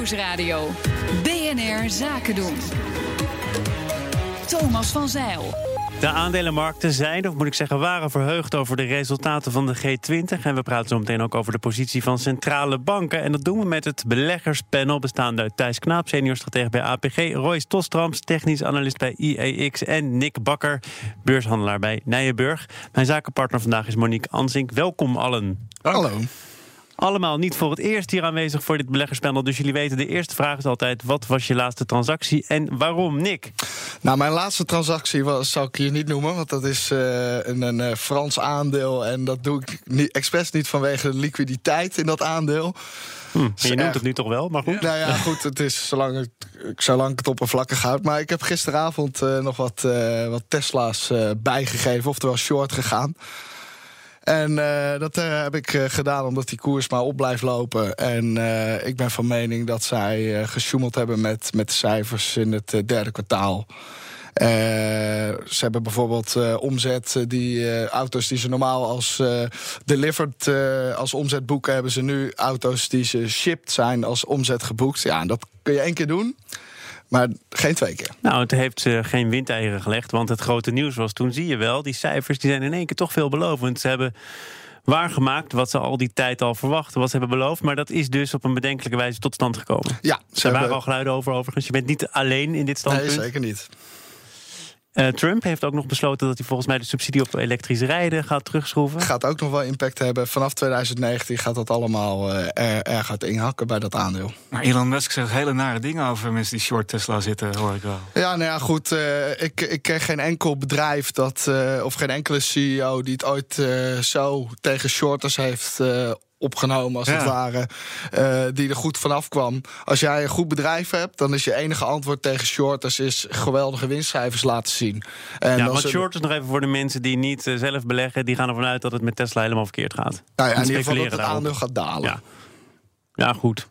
Nieuwsradio. BNR Zaken doen. Thomas van Zeil. De aandelenmarkten zijn, of moet ik zeggen, waren verheugd over de resultaten van de G20. En we praten zo meteen ook over de positie van centrale banken. En dat doen we met het beleggerspanel, bestaande uit Thijs Knaap, senior stratege bij APG, Royce Tostrams, technisch analist bij IEX en Nick Bakker, beurshandelaar bij Nijenburg. Mijn zakenpartner vandaag is Monique Ansink. Welkom allen. Hallo. Allemaal niet voor het eerst hier aanwezig voor dit beleggerspanel. Dus jullie weten, de eerste vraag is altijd: wat was je laatste transactie en waarom, Nick? Nou, mijn laatste transactie was, zou ik hier niet noemen, want dat is uh, een, een uh, Frans aandeel. En dat doe ik niet, expres niet vanwege de liquiditeit in dat aandeel. Hm, je noemt het nu toch wel, maar goed. Nou ja, goed, het is zolang, het, zolang het oppervlakkig houdt. Maar ik heb gisteravond uh, nog wat, wat Tesla's bijgegeven, oftewel short gegaan. En uh, dat uh, heb ik uh, gedaan omdat die koers maar op blijft lopen. En ik ben van mening dat zij gesjoemeld hebben met, met de cijfers in het derde kwartaal. ze hebben bijvoorbeeld omzet, die auto's die ze normaal als delivered als omzet boeken, hebben ze nu auto's die ze shipped zijn als omzet geboekt. Ja, dat kun je één keer doen. Maar geen twee keer. Nou, het heeft uh, geen windeieren gelegd. Want het grote nieuws was toen, zie je wel, die cijfers die zijn in één keer toch veelbelovend. Ze hebben waargemaakt wat ze al die tijd al verwachten, wat ze hebben beloofd. Maar dat is dus op een bedenkelijke wijze tot stand gekomen. Ja, ze er hebben... waren al geluiden over overigens. Je bent niet alleen in dit standpunt. Nee, zeker niet. Uh, Trump heeft ook nog besloten dat hij volgens mij de subsidie op elektrisch rijden gaat terugschroeven. Gaat ook nog wel impact hebben. Vanaf 2019 gaat dat allemaal uh, er, erg uit inhakken bij dat aandeel. Maar Elon Musk zegt hele nare dingen over mensen die short Tesla zitten, hoor ik wel. Ja, nou ja, goed. Uh, ik, ik ken geen enkel bedrijf dat, of geen enkele CEO die het ooit zo tegen shorters heeft opgenomen, als het ware, uh, die er goed vanaf kwam. Als jij een goed bedrijf hebt, dan is je enige antwoord tegen shorters is geweldige winstcijfers laten zien. En ja, want shorters nog even voor de mensen die niet uh, zelf beleggen, die gaan ervan uit dat het met Tesla helemaal verkeerd gaat. Nou ja, in ieder geval dat het aandeel gaat dalen. Ja, ja goed.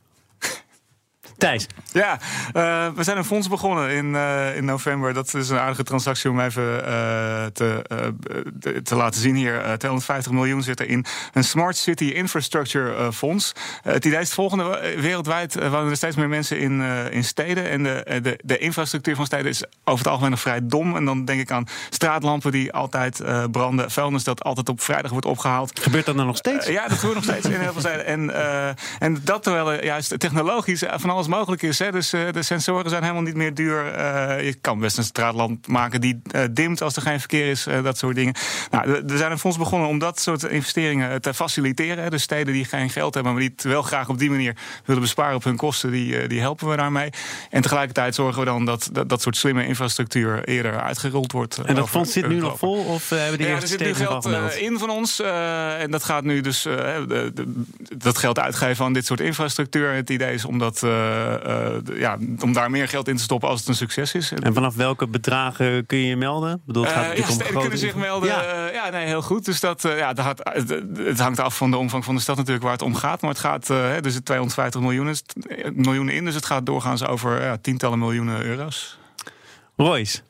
Thijs. Ja, uh, we zijn een fonds begonnen in, uh, in november. Dat is een aardige transactie om even uh, te, te laten zien hier. 250 miljoen zit er in een Smart City Infrastructure Fonds. het idee is het volgende. Wereldwijd wonen er steeds meer mensen in, in steden. En de, de, de infrastructuur van steden is over het algemeen nog vrij dom. En dan denk ik aan straatlampen die altijd branden. Vuilnis dat altijd op vrijdag wordt opgehaald. Gebeurt dat dan nog steeds? ja, dat gebeurt nog steeds in heel veel steden. En, en dat terwijl er juist technologisch van alles mogelijk is. Hè. Dus uh, de sensoren zijn helemaal niet meer duur. Uh, je kan best een straatlamp maken die uh, dimt als er geen verkeer is. dat soort dingen. Nou, er zijn een fonds begonnen om dat soort investeringen te faciliteren. Dus steden die geen geld hebben, maar die het wel graag op die manier willen besparen op hun kosten, die, die helpen we daarmee. En tegelijkertijd zorgen we dan dat dat, dat soort slimme infrastructuur eerder uitgerold wordt. En dat fonds zit nu nog vol? Of hebben die ja, er zit nu geld in van ons. en dat gaat nu dus dat geld uitgeven aan dit soort infrastructuur. Het idee is om dat uh, ja, om daar meer geld in te stoppen als het een succes is. En vanaf welke bedragen kun je je melden? Bedoel, het gaat uh, ja, steden kunnen zich melden. Ja. Ja, nee, heel goed. Dus dat, ja, dat gaat, het hangt af van de omvang van de stad natuurlijk waar het om gaat. Maar het gaat, dus het 250 miljoen, miljoenen in. Dus het gaat doorgaans over tientallen miljoenen euro's. Royce.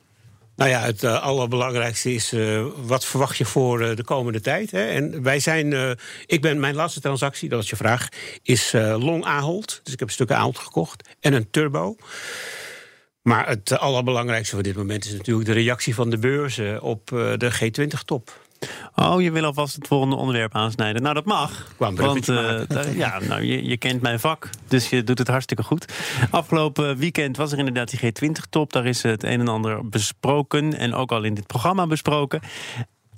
Nou ja, het uh, allerbelangrijkste is uh, wat verwacht je voor uh, de komende tijd. Hè? En wij zijn, ik ben mijn laatste transactie, dat is je vraag, is long Ahold. Dus ik heb een stuk Ahold gekocht en een turbo. Maar het allerbelangrijkste voor dit moment is natuurlijk de reactie van de beurzen op de G20-top. Oh, je wil alvast het volgende onderwerp aansnijden. Nou, dat mag. want uh, ja, nou, je, je, kent mijn vak, dus je doet het hartstikke goed. Afgelopen weekend was er inderdaad die G20-top. Daar is het een en ander besproken en ook al in dit programma besproken.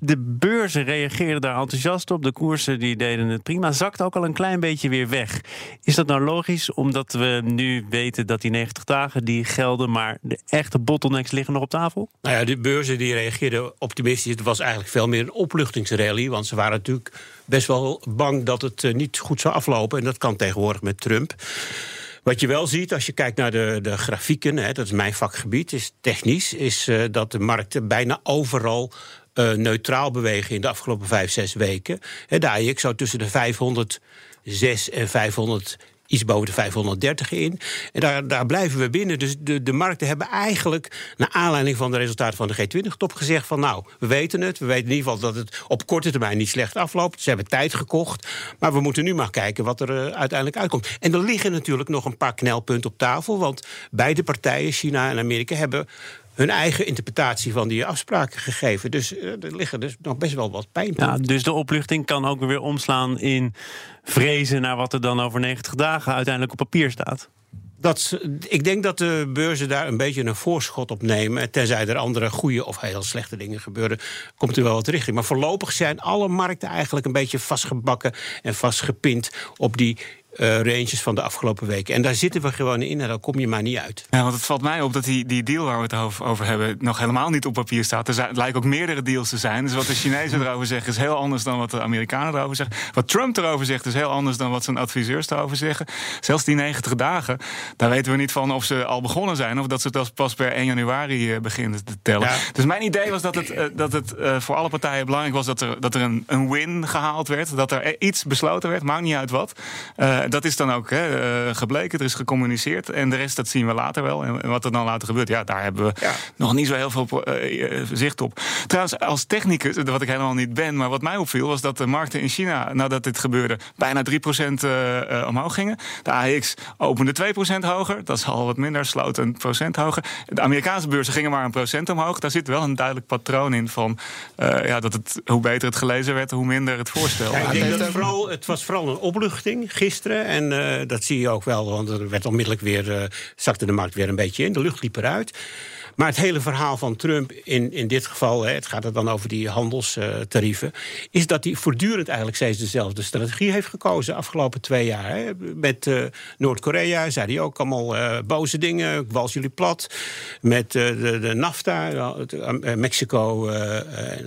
De beurzen reageerden daar enthousiast op. De koersen die deden het prima. Zakt ook al een klein beetje weer weg. Is dat nou logisch? Omdat we nu weten dat die 90 dagen die gelden, maar de echte bottlenecks liggen nog op tafel? Nou ja, de beurzen die reageerden optimistisch. Het was eigenlijk veel meer een opluchtingsrally. Want ze waren natuurlijk best wel bang dat het eh, niet goed zou aflopen. En dat kan tegenwoordig met Trump. Wat je wel ziet als je kijkt naar de, de grafieken, hè, dat is mijn vakgebied, is technisch, is uh, dat de markten bijna overal uh, neutraal bewegen in de afgelopen vijf, zes weken. He, de AX zou tussen de 506 en 500 iets boven de 530 in. En daar, daar blijven we binnen. Dus de, de markten hebben eigenlijk, naar aanleiding van de resultaten van de G20-top, gezegd van nou, we weten het. We weten in ieder geval dat het op korte termijn niet slecht afloopt. Ze hebben tijd gekocht. Maar we moeten nu maar kijken wat er uh, uiteindelijk uitkomt. En er liggen natuurlijk nog een paar knelpunten op tafel. Want beide partijen, China en Amerika, hebben hun eigen interpretatie van die afspraken gegeven. Dus uh, er liggen dus nog best wel wat pijnpunten. Ja, dus de opluchting kan ook weer omslaan in vrezen naar wat er dan over 90 dagen uiteindelijk op papier staat. Dat, ik denk dat de beurzen daar een beetje een voorschot op nemen. Tenzij er andere goede of heel slechte dingen gebeuren, komt er wel wat richting. Maar voorlopig zijn alle markten eigenlijk een beetje vastgebakken en vastgepind op die uh, ranges van de afgelopen weken. En daar zitten we gewoon in en daar kom je maar niet uit. Ja, want het valt mij op dat die, die deal waar we het over, hebben... nog helemaal niet op papier staat. Er zijn, het lijken ook meerdere deals te zijn. Dus wat de Chinezen erover zeggen is heel anders dan wat de Amerikanen erover zeggen. Wat Trump erover zegt is heel anders dan wat zijn adviseurs erover zeggen. Zelfs die 90 dagen, daar weten we niet van of ze al begonnen zijn... of dat ze het pas per 1 januari uh, beginnen te tellen. Ja. Dus mijn idee was dat het, uh, dat het voor alle partijen belangrijk was... dat er, dat er een, een win gehaald werd. Dat er iets besloten werd, maakt niet uit wat dat is dan ook hè, uh, gebleken, er is gecommuniceerd. En de rest, dat zien we later wel. En wat er dan later gebeurt, ja, daar hebben we ja. nog niet zo heel veel uh, zicht op. Trouwens, als technicus, wat ik helemaal niet ben, maar wat mij opviel, was dat de markten in China, nadat dit gebeurde, bijna 3% uh, omhoog gingen. De AX opende 2% hoger, dat is al wat minder, sloot een procent hoger. De Amerikaanse beurzen gingen maar een procent omhoog. Daar zit wel een duidelijk patroon in van ja, dat het, hoe beter het gelezen werd, hoe minder het voorstel. Ja, ik denk dat het, vooral, het was vooral een opluchting gisteren. En uh, dat zie je ook wel, want er werd onmiddellijk weer, uh, zakte de markt weer een beetje in. De lucht liep eruit. Maar het hele verhaal van Trump in, in dit geval, hè, het gaat er dan over die handelstarieven, is dat hij voortdurend eigenlijk steeds dezelfde strategie heeft gekozen de afgelopen twee jaar. Hè. Met uh, Noord-Korea zei hij ook allemaal uh, boze dingen, ik wals jullie plat. Met uh, de, de, NAFTA, Mexico,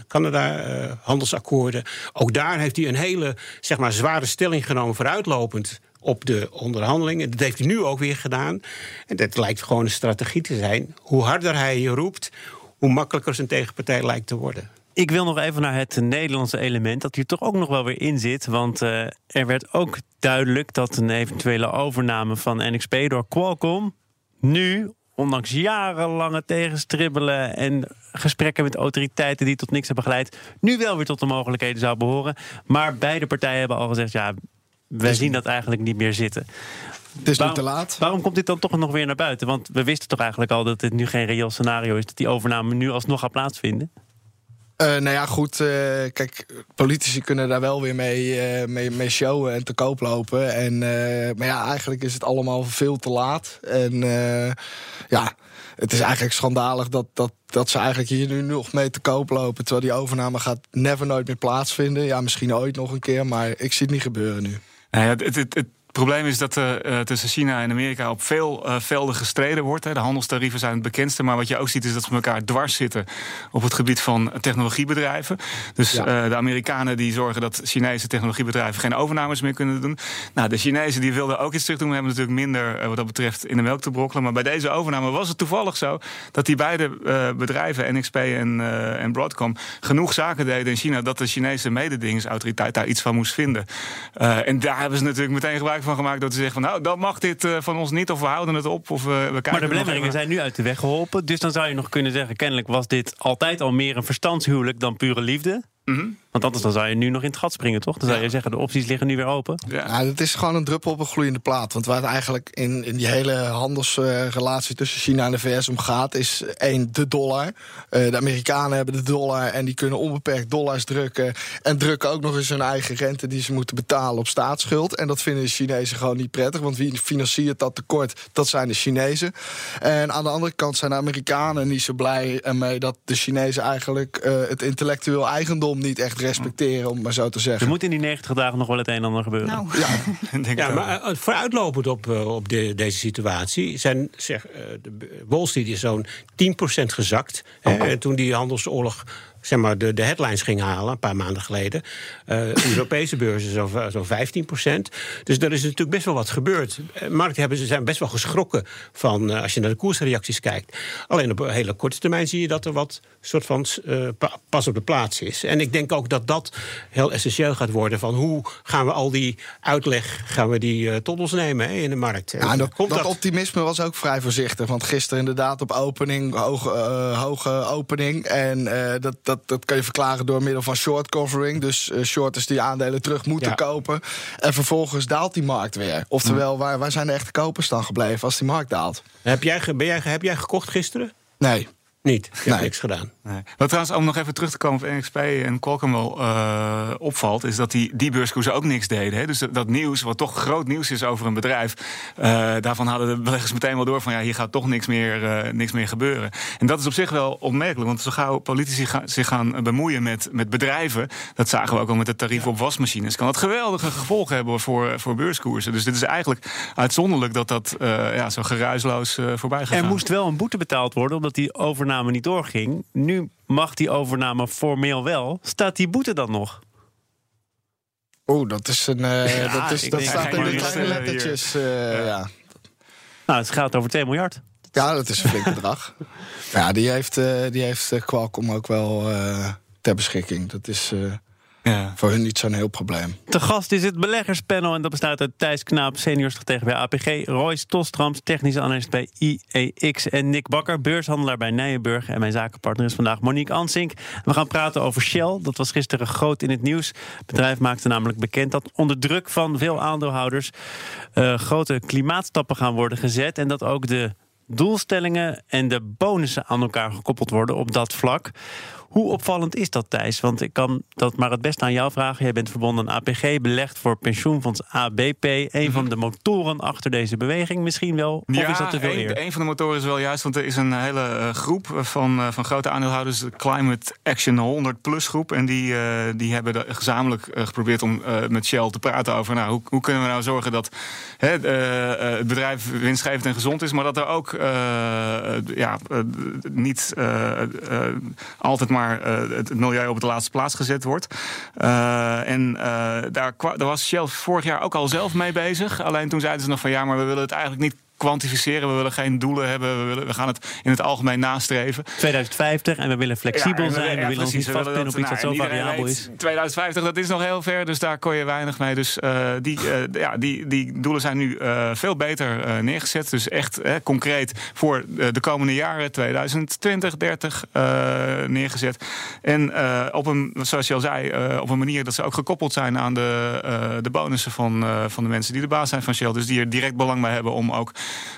Canada handelsakkoorden. Ook daar heeft hij een hele zeg maar, zware stelling genomen vooruitlopend op de onderhandelingen. Dat heeft hij nu ook weer gedaan. En dat lijkt gewoon een strategie te zijn. Hoe harder hij roept, hoe makkelijker zijn tegenpartij lijkt te worden. Ik wil nog even naar het Nederlandse element, dat hier toch ook nog wel weer in zit. Want uh, er werd ook duidelijk dat een eventuele overname van NXP door Qualcomm nu, ondanks jarenlange tegenstribbelen en gesprekken met autoriteiten die tot niks hebben geleid, nu wel weer tot de mogelijkheden zou behoren. Maar beide partijen hebben al gezegd: ja, wij zien dat eigenlijk niet meer zitten. Het is waarom, niet te laat. Waarom komt dit dan toch nog weer naar buiten? Want we wisten toch eigenlijk al dat dit nu geen reëel scenario is... dat die overname nu alsnog gaat plaatsvinden? Uh, nou ja, goed. Uh, kijk, politici kunnen daar wel weer mee, uh, mee, mee showen en te koop lopen. En, maar ja, eigenlijk is het allemaal veel te laat. En ja, het is eigenlijk schandalig dat, dat, dat ze eigenlijk hier nu nog mee te koop lopen. Terwijl die overname gaat never nooit meer plaatsvinden. Ja, misschien ooit nog een keer, maar ik zie het niet gebeuren nu. Nou ja, het, het, het probleem is dat er uh, tussen China en Amerika op veel uh, velden gestreden wordt. Hè. De handelstarieven zijn het bekendste, maar wat je ook ziet is dat ze elkaar dwars zitten op het gebied van technologiebedrijven. Dus ja. uh, de Amerikanen die zorgen dat Chinese technologiebedrijven geen overnames meer kunnen doen. Nou, de Chinezen die wilden ook iets terug doen, hebben natuurlijk minder wat dat betreft in de melk te brokkelen. Maar bij deze overname was het toevallig zo dat die beide bedrijven, NXP en, en Broadcom, genoeg zaken deden in China dat de Chinese mededingingsautoriteit daar iets van moest vinden. en daar hebben ze natuurlijk meteen gebruik van gemaakt dat ze zeggen van nou, dan mag dit uh, van ons niet of we houden het op. Of uh, we kijken maar de belemmeringen zijn nu uit de weg geholpen. Dus dan zou je nog kunnen zeggen, kennelijk was dit altijd al meer een verstandshuwelijk dan pure liefde. Mm -hmm. Want anders dan zou je nu nog in het gat springen, toch? Dan zou je zeggen, de opties liggen nu weer open. Ja, het is gewoon een druppel op een gloeiende plaat. Want waar het eigenlijk in, in die hele handelsrelatie uh, tussen China en de VS om gaat... is één, de dollar. Uh, de Amerikanen hebben de dollar en die kunnen onbeperkt dollars drukken... en drukken ook nog eens hun eigen rente die ze moeten betalen op staatsschuld. En dat vinden de Chinezen gewoon niet prettig. Want wie financiert dat tekort? Dat zijn de Chinezen. En aan de andere kant zijn de Amerikanen niet zo blij mee... dat de Chinezen eigenlijk uh, het intellectueel eigendom niet echt respecteren, om maar zo te zeggen. Er moet in die 90 dagen nog wel het een en ander gebeuren. Nou. Ja, denk ja maar uh, vooruitlopend op, uh, op de, deze situatie zijn zeg, uh, de Wall Street is zo'n 10% gezakt. Oh. toen die handelsoorlog zeg maar, de, de headlines ging halen, een paar maanden geleden. Uh, Europese beurzen zo'n zo 15 procent. Dus er is natuurlijk best wel wat gebeurd. Uh, markten hebben, ze zijn best wel geschrokken van, uh, als je naar de koersreacties kijkt. Alleen op een hele korte termijn zie je dat er wat soort van pas op de plaats is. En ik denk ook dat dat heel essentieel gaat worden van hoe gaan we al die uitleg gaan we die tot ons nemen hè, in de markt. Ja, en dat, dat, dat, optimisme was ook vrij voorzichtig. Want gisteren inderdaad op opening, hoge, hoge opening. En dat, dat, dat kan je verklaren door middel van short covering. Dus uh, shorters die aandelen terug moeten kopen. En vervolgens daalt die markt weer. Oftewel, waar, waar zijn de echte kopers dan gebleven als die markt daalt? Heb jij, ben jij, heb jij gekocht gisteren? Nee. Niet. Ik heb niks gedaan. Nee. Wat trouwens, om nog even terug te komen op NXP en Qualcomm wel uh, opvalt, is dat die, die beurskoersen ook niks deden. Hè? Dus dat, dat, nieuws, wat toch groot nieuws is over een bedrijf, uh, daarvan hadden de beleggers meteen wel door van ja, hier gaat toch niks meer, uh, niks meer gebeuren. En dat is op zich wel opmerkelijk, want zo gauw politici ga, zich gaan bemoeien met, met bedrijven, dat zagen we ook al met het tarief op wasmachines, kan dat geweldige gevolgen hebben voor, voor beurskoersen. Dus dit is eigenlijk uitzonderlijk dat dat ja, zo geruisloos voorbij gaat. Er moest wel een boete betaald worden, omdat die overname niet doorging. Nu mag die overname formeel wel. Staat die boete dan nog? Oeh, dat is een. Uh, ja, dat, is, dat staat in de kleine lettertjes. Uh, ja. Nou, het gaat over 2 miljard. Ja, dat is een flink bedrag. ja, die heeft, uh, die heeft Qualcomm ook wel ter beschikking. Dat is. Ja. Voor hun niet zo'n heel probleem. Te gast is het beleggerspanel en dat bestaat uit Thijs Knaap, senior stratege bij APG, Royce Tostrams, technische analist bij IEX en Nick Bakker, beurshandelaar bij Nijenburg. En mijn zakenpartner is vandaag Monique Ansink. We gaan praten over Shell. Dat was gisteren groot in het nieuws. Het bedrijf maakte namelijk bekend dat onder druk van veel aandeelhouders uh, grote klimaatstappen gaan worden gezet en dat ook de doelstellingen en de bonussen aan elkaar gekoppeld worden op dat vlak. Hoe opvallend is dat, Thijs? Want ik kan dat maar het beste aan jou vragen. Jij bent verbonden aan APG, belegd voor pensioenfonds ABP. Een mhm. van de motoren achter deze beweging misschien wel? Of ja, is dat te veel eer? Een van de motoren is wel juist, want er is een hele uh, groep van, uh, van grote aandeelhouders, de Climate Action 100 Plus groep. En die, uh, die hebben gezamenlijk geprobeerd om met Shell te praten over nou, hoe, hoe kunnen we nou zorgen dat hè, het bedrijf winstgevend en gezond is, maar dat er ook ja, niet altijd maar maar uh, het milieu op de laatste plaats gezet wordt. Uh, en uh, daar, daar was Shell vorig jaar ook al zelf mee bezig. Alleen toen zeiden ze nog van ja, maar we willen het eigenlijk niet kwantificeren. We willen geen doelen hebben. We, willen, we gaan het in het algemeen nastreven. 2050 en we willen flexibel zijn. we willen ons niet vastpinnen op iets wat zo variabel is. 2050, dat is nog heel ver. Dus daar kon je weinig mee. Dus uh, die, uh, ja, die, die doelen zijn nu uh, veel beter neergezet. Dus echt concreet voor de komende jaren 2020, 30 neergezet. En op een, zoals je al zei, op een manier dat ze ook gekoppeld zijn aan de, de bonussen van, van de mensen die de baas zijn van Shell. Dus die er direct belang bij hebben om ook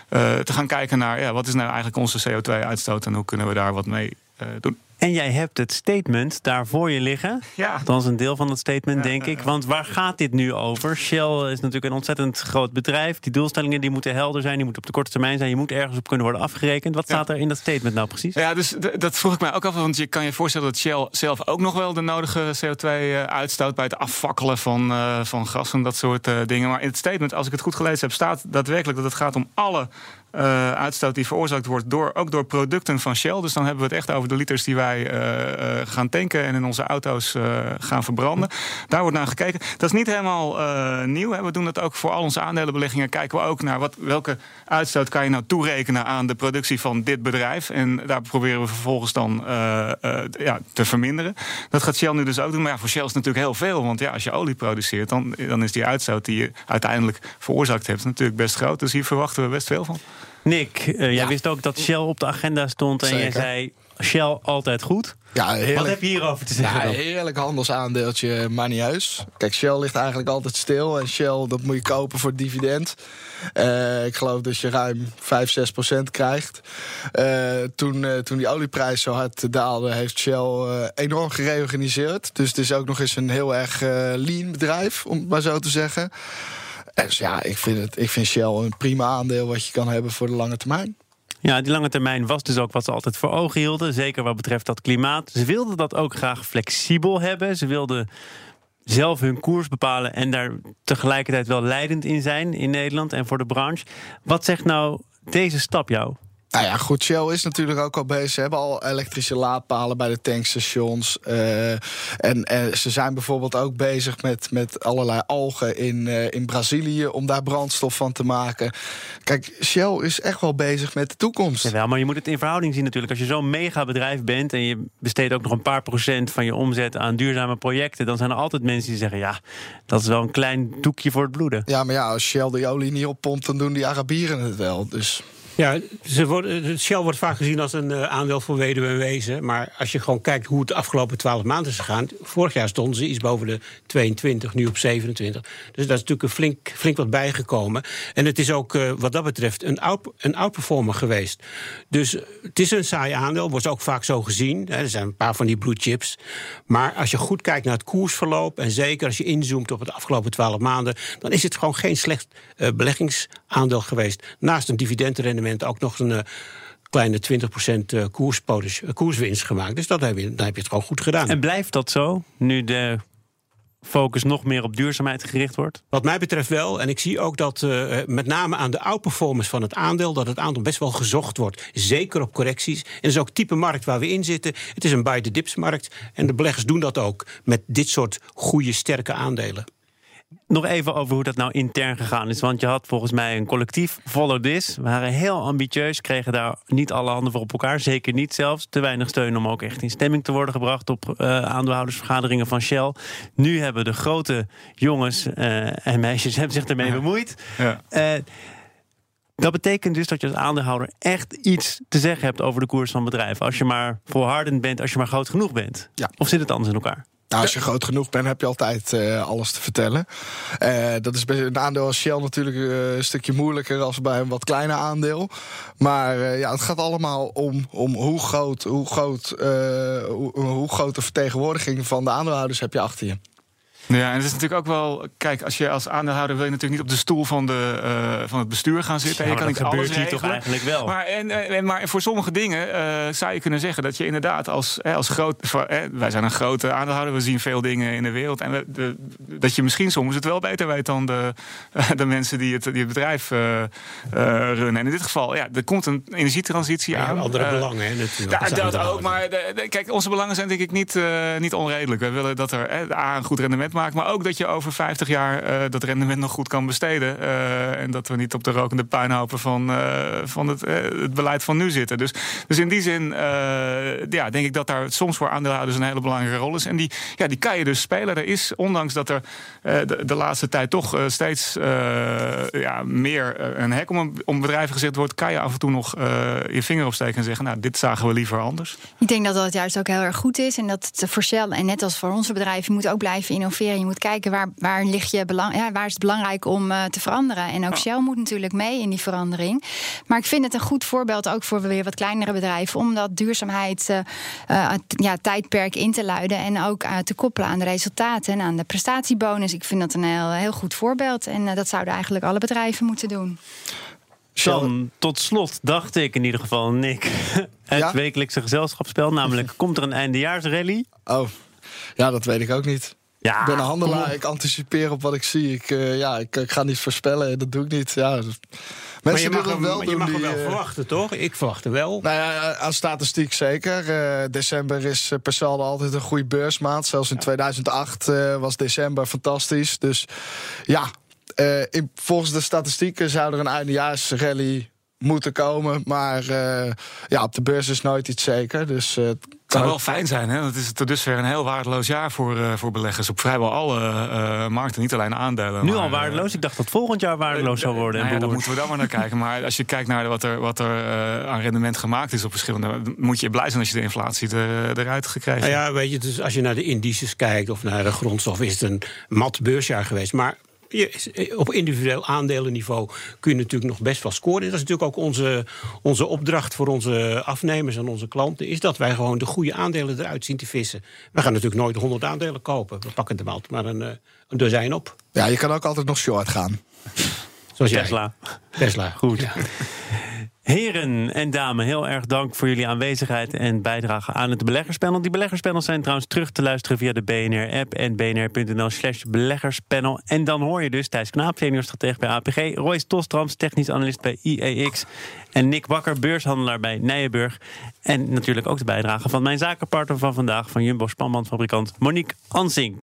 te gaan kijken naar ja, wat is nou eigenlijk onze CO2-uitstoot en hoe kunnen we daar wat mee uh, doen. En jij hebt het statement daar voor je liggen. Ja. Althans, een deel van het statement, denk ik. Want waar gaat dit nu over? Shell is natuurlijk een ontzettend groot bedrijf. Die doelstellingen die moeten helder zijn, die moeten op de korte termijn zijn. Je moet ergens op kunnen worden afgerekend. Wat staat er in dat statement nou precies? Ja, dus dat vroeg ik mij ook af. Want je kan je voorstellen dat Shell zelf ook nog wel de nodige CO2 eh, uitstoot bij het afvakkelen van, uh, van gas en dat soort uh, dingen. Maar in het statement, als ik het goed gelezen heb, staat daadwerkelijk dat het gaat om alle uh, uitstoot die veroorzaakt wordt door, ook door producten van Shell. Dus dan hebben we het echt over de liters die wij uh, uh, gaan tanken en in onze auto's gaan verbranden. Daar wordt naar gekeken. Dat is niet helemaal nieuw. We doen dat ook voor al onze aandelenbeleggingen. Kijken we ook naar wat, welke uitstoot kan je nou toerekenen aan de productie van dit bedrijf. En daar proberen we vervolgens dan ja, te verminderen. Dat gaat Shell nu dus ook doen. Maar ja, voor Shell is het natuurlijk heel veel. Want ja, als je olie produceert, dan, dan is die uitstoot die je uiteindelijk veroorzaakt hebt natuurlijk best groot. Dus hier verwachten we best veel van. Nick, uh, jij wist ook dat Shell op de agenda stond en jij zei Shell altijd goed. Ja, heerlijk. Wat heb je hierover te zeggen? Ja, heerlijk handelsaandeeltje, maar niet. Kijk, Shell ligt eigenlijk altijd stil. En Shell, dat moet je kopen voor dividend. Uh, ik geloof dat je ruim 5, 6 procent krijgt. Uh, toen, uh, toen die olieprijs zo hard daalde, heeft Shell enorm gereorganiseerd. Dus het is ook nog eens een heel erg lean bedrijf, om het maar zo te zeggen. Dus ja, ik vind, het, ik vind Shell een prima aandeel wat je kan hebben voor de lange termijn. Ja, die lange termijn was dus ook wat ze altijd voor ogen hielden. Zeker wat betreft dat klimaat. Ze wilden dat ook graag flexibel hebben. Ze wilden zelf hun koers bepalen en daar tegelijkertijd wel leidend in zijn in Nederland en voor de branche. Wat zegt nou deze stap jou? Nou ja, goed, Shell is natuurlijk ook al bezig. Ze hebben al elektrische laadpalen bij de tankstations. Uh, en, en, ze zijn bijvoorbeeld ook bezig met, met allerlei algen in, uh, in Brazilië... om daar brandstof van te maken. Kijk, Shell is echt wel bezig met de toekomst. Jawel, maar je moet het in verhouding zien natuurlijk. Als je zo'n megabedrijf bent en je besteedt ook nog een paar procent... van je omzet aan duurzame projecten... dan zijn er altijd mensen die zeggen... ja, dat is wel een klein doekje voor het bloeden. Ja, maar ja, als Shell de olie niet oppompt... dan doen die Arabieren het wel, dus... Ja, ze worden, Shell wordt vaak gezien als een uh, aandeel voor weduwe en wezen. Maar als je gewoon kijkt hoe het de afgelopen twaalf maanden is gegaan... vorig jaar stonden ze iets boven de 22, nu op 27. Dus daar is natuurlijk een flink, flink wat bijgekomen. En het is ook uh, wat dat betreft een, out, een outperformer geweest. Dus het is een saai aandeel, wordt ook vaak zo gezien. Hè. Er zijn een paar van die blue chips. Maar als je goed kijkt naar het koersverloop... en zeker als je inzoomt op het afgelopen twaalf maanden... dan is het gewoon geen slecht beleggingsaandeel geweest. Naast een dividendrendement ook nog een uh, kleine 20% koers, koerswinst gemaakt. Dus dat heb je, dan heb je het gewoon goed gedaan. En blijft dat zo, nu de focus nog meer op duurzaamheid gericht wordt? Wat mij betreft wel. En ik zie ook dat uh, met name aan de outperformance van het aandeel... dat het aandeel best wel gezocht wordt. Zeker op correcties. En dat is ook het type markt waar we in zitten. Het is een buy-the-dips markt. En de beleggers doen dat ook met dit soort goede, sterke aandelen. Nog even over hoe dat nou intern gegaan is. Want je had volgens mij een collectief, Follow This. We waren heel ambitieus, kregen daar niet alle handen voor op elkaar. Zeker niet zelfs. Te weinig steun om ook echt in stemming te worden gebracht... op uh, aandeelhoudersvergaderingen van Shell. Nu hebben de grote jongens uh, en meisjes hebben zich ermee ja. bemoeid. Ja. Uh, dat betekent dus dat je als aandeelhouder echt iets te zeggen hebt over de koers van bedrijven. Als je maar volhardend bent, als je maar groot genoeg bent. Ja. Of zit het anders in elkaar? Nou, als je groot genoeg bent, heb je altijd uh, alles te vertellen. Uh, dat is bij een aandeel als Shell natuurlijk uh, een stukje moeilijker als bij een wat kleiner aandeel. Maar ja, het gaat allemaal om, om hoe, groot, hoe, groot, hoe, hoe groot de vertegenwoordiging van de aandeelhouders heb je achter je. Ja, en het is natuurlijk ook wel. Kijk, als je als aandeelhouder wil je natuurlijk niet op de stoel van, de, uh, van het bestuur gaan zitten. Ja, je kan niet alles hier regelen. toch eigenlijk wel. Maar, en, en, maar voor sommige dingen uh, zou je kunnen zeggen dat je inderdaad als, hè, als groot. Hè, wij zijn een grote aandeelhouder, we zien veel dingen in de wereld. En we, de, dat je misschien soms het wel beter weet dan de, de mensen die het, die het bedrijf uh, runnen. En in dit geval, ja, er komt een energietransitie ja, aan. Andere belangen, natuurlijk. Ja, dat, ook. Maar de, kijk, onze belangen zijn denk ik niet, niet onredelijk. We willen dat er A, een goed rendement maar ook dat je over 50 jaar uh, dat rendement nog goed kan besteden. Uh, en dat we niet op de rokende puinhopen van, uh, van het, het, beleid van nu zitten. Dus, dus in die zin ja, denk ik dat daar soms voor aandeelhouders een hele belangrijke rol is. En die, ja, die kan je dus spelen. Er is, ondanks dat er de, de, laatste tijd toch steeds ja, meer een hek om, om bedrijven gezet wordt, kan je af en toe nog je vinger opsteken en zeggen: Nou, dit zagen we liever anders. Ik denk dat dat juist ook heel erg goed is. En dat voor Shell en net als voor onze bedrijven, moet ook blijven innoveren. Je moet kijken waar, waar, ligt je belang, ja, waar is het belangrijk om uh, te veranderen. En ook. Shell moet natuurlijk mee in die verandering. Maar ik vind het een goed voorbeeld ook voor weer wat kleinere bedrijven. Om dat duurzaamheid uh, uh, ja, tijdperk in te luiden. En ook te koppelen aan de resultaten en aan de prestatiebonus. Ik vind dat een heel, heel goed voorbeeld. En dat zouden eigenlijk alle bedrijven moeten doen. Dan tot slot dacht ik in ieder geval, Nick, het ja? wekelijkse gezelschapsspel. Namelijk, komt er een eindejaarsrally? Oh, ja, dat weet ik ook niet. Ja, ik ben een handelaar, ik anticipeer op wat ik zie. Ik, uh, ja, ik, ik, ga niet voorspellen, dat doe ik niet. Ja, Mensen maar je mag, hem, wel, je mag die, wel uh, verwachten, toch? Ik verwacht hem wel. Nou ja, aan statistiek zeker. Uh, december is per saldo altijd een goede beursmaand. Zelfs in 2008 was december fantastisch. Dus ja, in, volgens de statistieken zou er een eindejaarsrally moeten komen. Maar ja, op de beurs is nooit iets zeker. Dus het zou wel fijn zijn. Hè? Het is tot dusver een heel waardeloos jaar voor, uh, voor beleggers. Op vrijwel alle markten, niet alleen aandelen. Nu maar, al waardeloos? Ik dacht dat volgend jaar waardeloos zou worden. Nou ja, daar moeten we dan maar naar kijken. Maar als je kijkt naar wat er, wat er aan rendement gemaakt is op verschillende... moet je blij zijn als je de inflatie er, eruit gekregen hebt. Nou ja, weet je, dus als je naar de indices kijkt of naar de grondstof... is het een mat beursjaar geweest. Maar je, op individueel aandelenniveau kun je natuurlijk nog best wel scoren. En dat is natuurlijk ook onze, onze opdracht voor onze afnemers en onze klanten... is dat wij gewoon de goede aandelen eruit zien te vissen. We gaan natuurlijk nooit 100 aandelen kopen. We pakken er altijd maar een, een dozijn op. Ja, je kan ook altijd nog short gaan. Zoals Tesla. Tesla. Goed. Ja. Heren en dames, heel erg dank voor jullie aanwezigheid en bijdrage aan het beleggerspanel. Die beleggerspanels zijn trouwens terug te luisteren via de BNR-app en bnr.nl slash beleggerspanel. En dan hoor je dus Thijs Knaap, bij APG, Royce Tostrams, technisch analist bij IEX en Nick Bakker, beurshandelaar bij Nijenburg. En natuurlijk ook de bijdrage van mijn zakenpartner van vandaag, van Jumbo Spanbandfabrikant Monique Ansing.